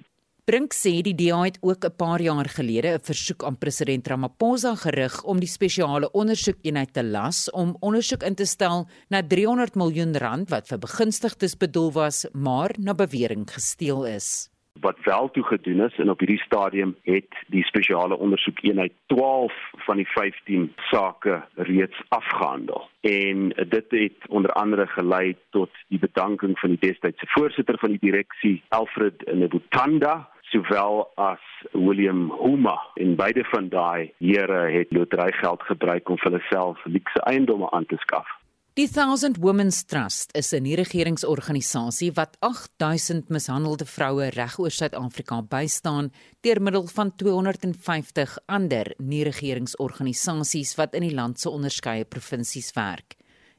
Brink sê die DA het ook 'n paar jaar gelede 'n versoek aan president Ramaphosa gerig om die spesiale ondersoekeenheid te las om ondersoek in te stel na 300 miljoen rand wat vir begunstigdes bedoel was, maar na bewering gesteel is. wat wel toe gedoen is en op hierdie stadium het die spesiale ondersoekeenheid 12 van die 15 sake reeds afgehandel. En dit het onder andere gelei tot die bedanking van die destydse voorsitter van die direksie Alfred Nebutanda sowel as William Huma en beide van daai here het loterygeld gebruik om vir hulle self luukse eiendomme aan te skaf. Die Thousand Women's Trust is 'n nie-regeringsorganisasie wat 8000 mishandelde vroue regoor Suid-Afrika bystaan deur middel van 250 ander nie-regeringsorganisasies wat in die land se onderskeie provinsies werk.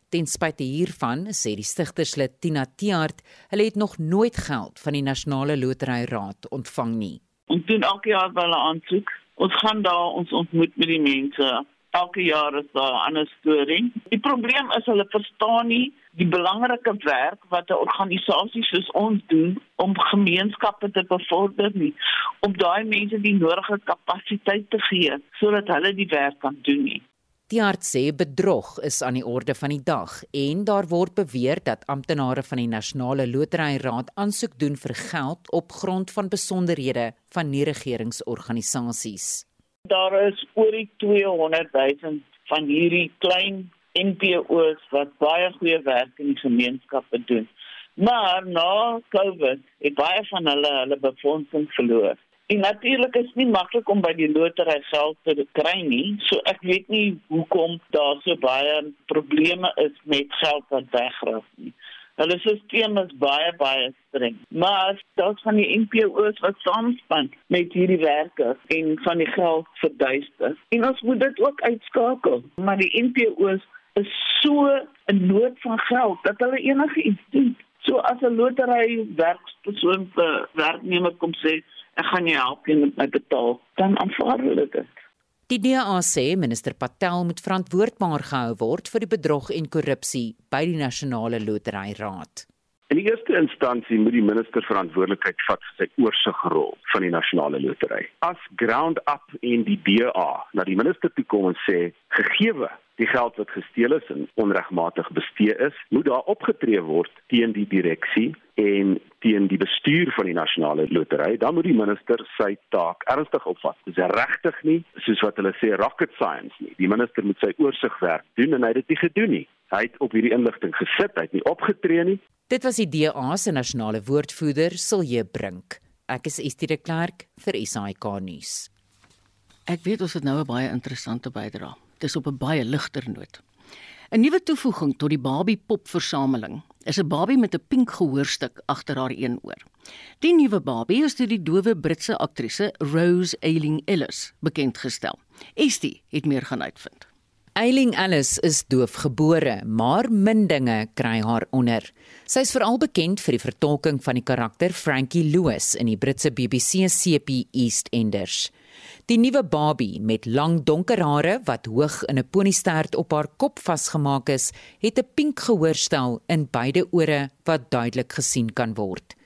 Ten spyte hiervan sê die stigterslid Tina Tiaart, hulle het nog nooit geld van die Nasionale Lotery Raad ontvang nie. Ons doen elke jaar wel 'n aansoek. Ons gaan daar ons ontmoet met die mense. Elke jaar is daar 'n ander storie. Die probleem is hulle verstaan nie die belangrike werk wat 'n organisasie soos ons doen om gemeenskappe te bevorder nie, om daai mense die nodige kapasiteit te gee sodat hulle die werk kan doen nie. Die arts sê bedrog is aan die orde van die dag en daar word beweer dat amptenare van die Nasionale Lotery Raad aansoek doen vir geld op grond van besonderhede van nie-regeringsorganisasies. Daar is oor die 200 000 van hierdie klein NPO's wat baie goeie werk in die gemeenskappe doen. Maar na COVID het baie van hulle hulle befondsing verloor. En natuurlik is nie maklik om by die lotery geld te kry nie. So ek weet nie hoekom daar so baie probleme is met geld wat wegraak nie. Hulle stelsel is baie baie streng. Maar daar's van die NPO's wat saamspan met hierdie werkers en van die geld verduister. En ons moet dit ook uitskakel. Maar die NPO's is so in nood van geld dat hulle enige iets doen. So as 'n lotery werkspersoon vir werknemer kom sê ek gaan jou help met my betaal, dan aanvaar hulle dit. Die DA sê minister Patel moet verantwoordbaar gehou word vir die bedrog en korrupsie by die nasionale lotery raad. In die eerste instansie moet die minister verantwoordelikheid vat vir sy oorsigrol van die nasionale lotery. As ground up in die DA na die minister toe kom en sê gegeewe die geld wat gesteel is en onregmatig bestee is, moet daar opgetree word teen die direksie en teen die bestuur van die nasionale lotery. Dan moet die minister sy taak ernstig opvat. Dit is regtig nie soos wat hulle sê rocket science nie. Die minister moet sy oorsigwerk doen en hy het dit nie gedoen nie. Hy het op hierdie inligting gesit, hy het nie opgetree nie. Dit was die DA se nasionale woordvoerder, Silje Brink. Ek is Estie de Klerk vir SAK nuus. Ek weet ons het nou 'n baie interessante bydrae dis op 'n baie ligter noot. 'n Nuwe toevoeging tot die Barbie popversameling is 'n Barbie met 'n pink gehoorstuk agter haar een oor. Die nuwe Barbie is deur die dowe Britse aktrise Rose Ayling Ellis bekend gestel. Estie het meer gaan uitvind. Ayling Ellis is doofgebore, maar min dinge kry haar onder. Sy is veral bekend vir die vertolking van die karakter Frankie Lewis in die Britse BBC seepie EastEnders. Die nuwe Barbie met lang donker hare wat hoog in 'n ponystert op haar kop vasgemaak is, het 'n pink gehoorstel in beide ore wat duidelik gesien kan word.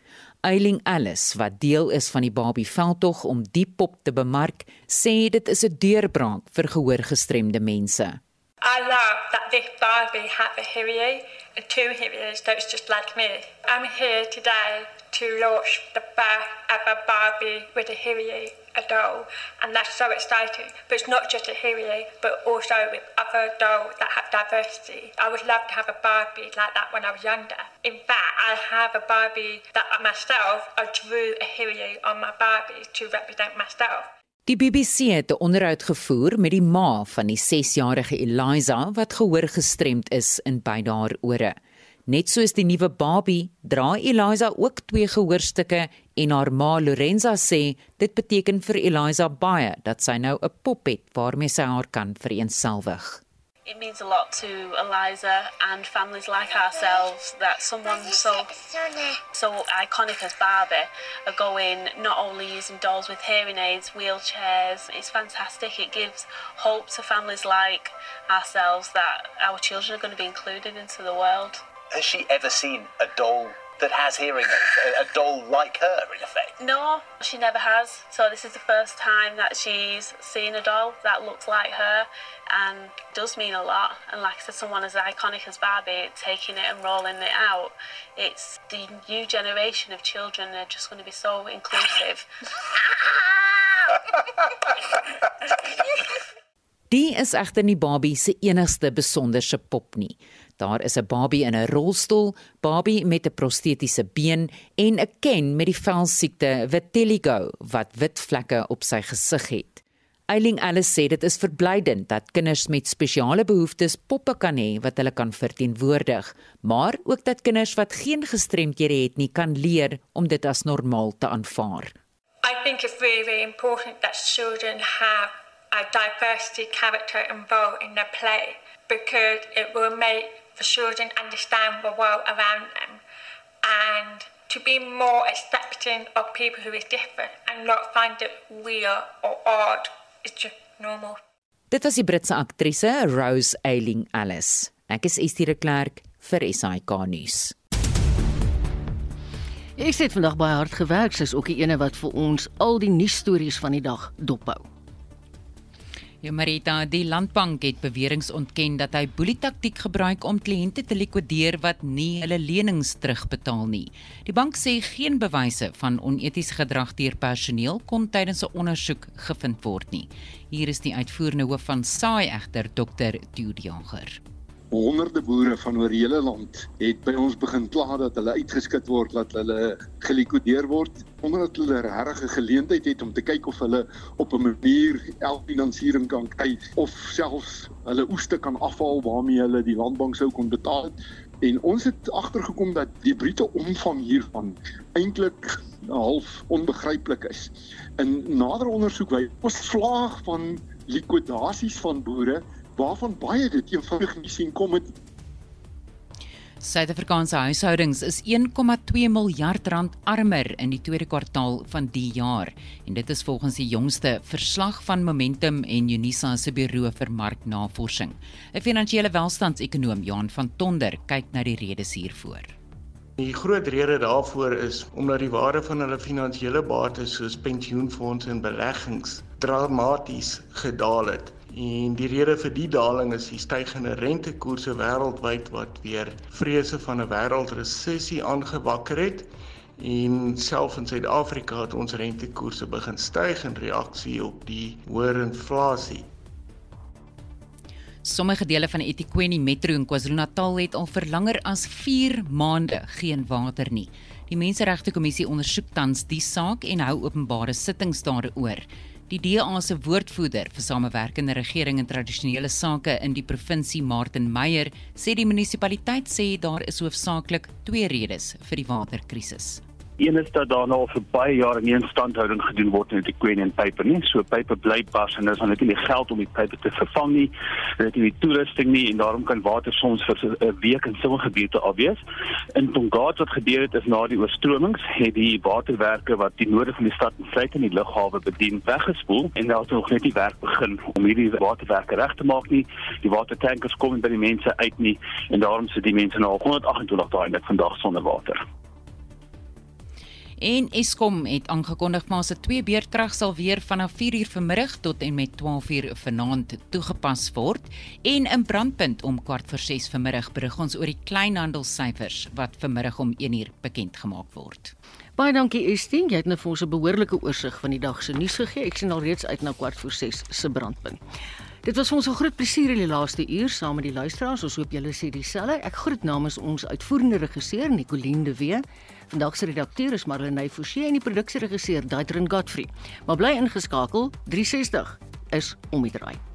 Eiling Alice, wat deel is van die Barbie veldtog om die pop te bemark, sê dit is 'n deurbraak vir gehoorgestremde mense. I love that this Barbie had a hearing and two hearings that's just like me. I'm here today to launch the birth of a Barbie with a hearing a doll, and that's so exciting. But it's not just a Hyrie, but also with other dolls that have diversity. I would love to have a Barbie like that when I was younger. In fact, I have a Barbie that I myself, I drew a Hyrie on my Barbie to represent myself. Die BBC het 'n onderhoud gevoer met die ma van die 6-jarige Eliza wat gehoor gestremd is in beide haar ore. Net soos die nuwe Barbie, dra Eliza ook twee gehoorstukke en haar ma Lorenza sê dit beteken vir Eliza baie dat sy nou 'n pop het waarmee sy haar kan vereenselwig. It means a lot to Eliza and families like ourselves that someone so so iconic as Barbie are going not only using dolls with hearing aids, wheelchairs. It's fantastic. It gives hope to families like ourselves that our children are going to be included into the world. Has she ever seen a doll that has hearing aids, a, a doll like her, in effect? No, she never has. So this is the first time that she's seen a doll that looks like her and does mean a lot. And like I said, someone as iconic as Barbie, taking it and rolling it out, it's the new generation of children are just going to be so inclusive. Die is egter nie Barbie se enigste besonderse pop nie. Daar is 'n Barbie in 'n rolstoel, Barbie met 'n prostetiese been en 'n Ken met die velsiekte vitiligo wat wit vlekke op sy gesig het. Eiling Alice sê dit is verblydend dat kinders met spesiale behoeftes poppe kan hê wat hulle kan verteenwoordig, maar ook dat kinders wat geen gestremdhede het nie kan leer om dit as normaal te aanvaar. I think it's really, really important that children have a diversity character involved in their play because it will make the children understand the world around them and to be more accepting of people who is different and not find it weird or odd. It's just normal. Dit was die Britse aktrise Rose Eiling Alice. Ek is Estie de Klerk vir SAK nuus. Ek het vandag baie hard gewerk, sy's ook die ene wat vir ons al die nuusstories van die dag dophou. Ja Marita, die Landbank het beweringe ontken dat hy boelietaktiek gebruik om kliënte te likwideer wat nie hulle lenings terugbetaal nie. Die bank sê geen bewyse van onetiese gedrag deur personeel kon tydens 'n ondersoek gevind word nie. Hier is die uitvoerende hoof van SAI egter, Dr. Dudianger honderde boere van oor die hele land het by ons begin kla dat hulle uitgeskit word, dat hulle gelikwideer word omdat hulle regtig 'n geleentheid het om te kyk of hulle op 'n manier elfinansiering kan kry of selfs hulle oeste kan afhaal waarmee hulle die landbank sou kon betaal. En ons het agtergekom dat die brute omvang hiervan eintlik half onbegryplik is. In nader ondersoek wys ons vlaag van likwidasies van boere waarvan baie dit eenvoudig nie sien kom het. Suid-Afrikaanse huishoudings is 1,2 miljard rand armer in die tweede kwartaal van die jaar en dit is volgens die jongste verslag van Momentum en Unisa se Buro vir Marknavorsing. 'n Finansiële welstandsekonoom, Johan van Tonder, kyk na die redes hiervoor. Die groot rede daarvoor is omdat die waarde van hulle finansiële bates soos pensioenfonde en beleggings dramaties gedaal het. En die rede vir die daling is die stygende rentekoerse wêreldwyd wat weer vrese van 'n wêreldresessie aangewakker het. En selfs in Suid-Afrika het ons rentekoerse begin styg in reaksie op die hoër inflasie. Sommige dele van eThekwini Metro in KwaZulu-Natal het al vir langer as 4 maande geen water nie. Die Menseregte Kommissie ondersoek tans die saak en hou openbare sittings daaroor. Die DA se woordvoerder vir samewerkende regering en tradisionele sake in die provinsie, Martin Meyer, sê die munisipaliteit sê daar is hoofsaaklik twee redes vir die waterkrisis. Een is dat daar nou vir baie jare nie instandhouding gedoen word met die Queen and Paper nie. So Paper bly pas en daar's net nie geld om die Paper te vervang nie. Dit het nie toerusting nie en daarom kan water soms vir 'n week in sommige gebiede afwees. In Tongaat wat gebeur het is na die oorstromings het die waterwerke wat die noorde van die stad insluit in die lughawe bedien weggespoel en daar het nog net die werk begin om hierdie waterwerke reg te maak nie. Die watertankers kom by die mense uit nie en daarom sit die mense nou 128 dae net vandag sonder water. En Eskom het aangekondig fase 2 beerdkrag sal weer vanaf 4uur vanmiddag tot en met 12uur vanaand toegepas word en in brandpunt om kwart voor 6 vanmiddag berig ons oor die kleinhandelssyfers wat vanmiddag om 1uur bekend gemaak word. Baie dankie Estie, jy het nou vir ons 'n behoorlike oorsig van die dag se nuus gegee. Ek sien al reeds uit na kwart voor 6 se brandpunt. Dit was ons 'n groot plesier in die laaste uur saam met die luisteraars. Ons hoop julle sê dieselfde. Ek groet namens ons uitvoerende regisseur Nicoline de Wee. Vandag se redakteur is Marlenae Forsie en die produksieregisseur Daitrin Godfrey. Maar bly ingeskakel, 360 is om die draai.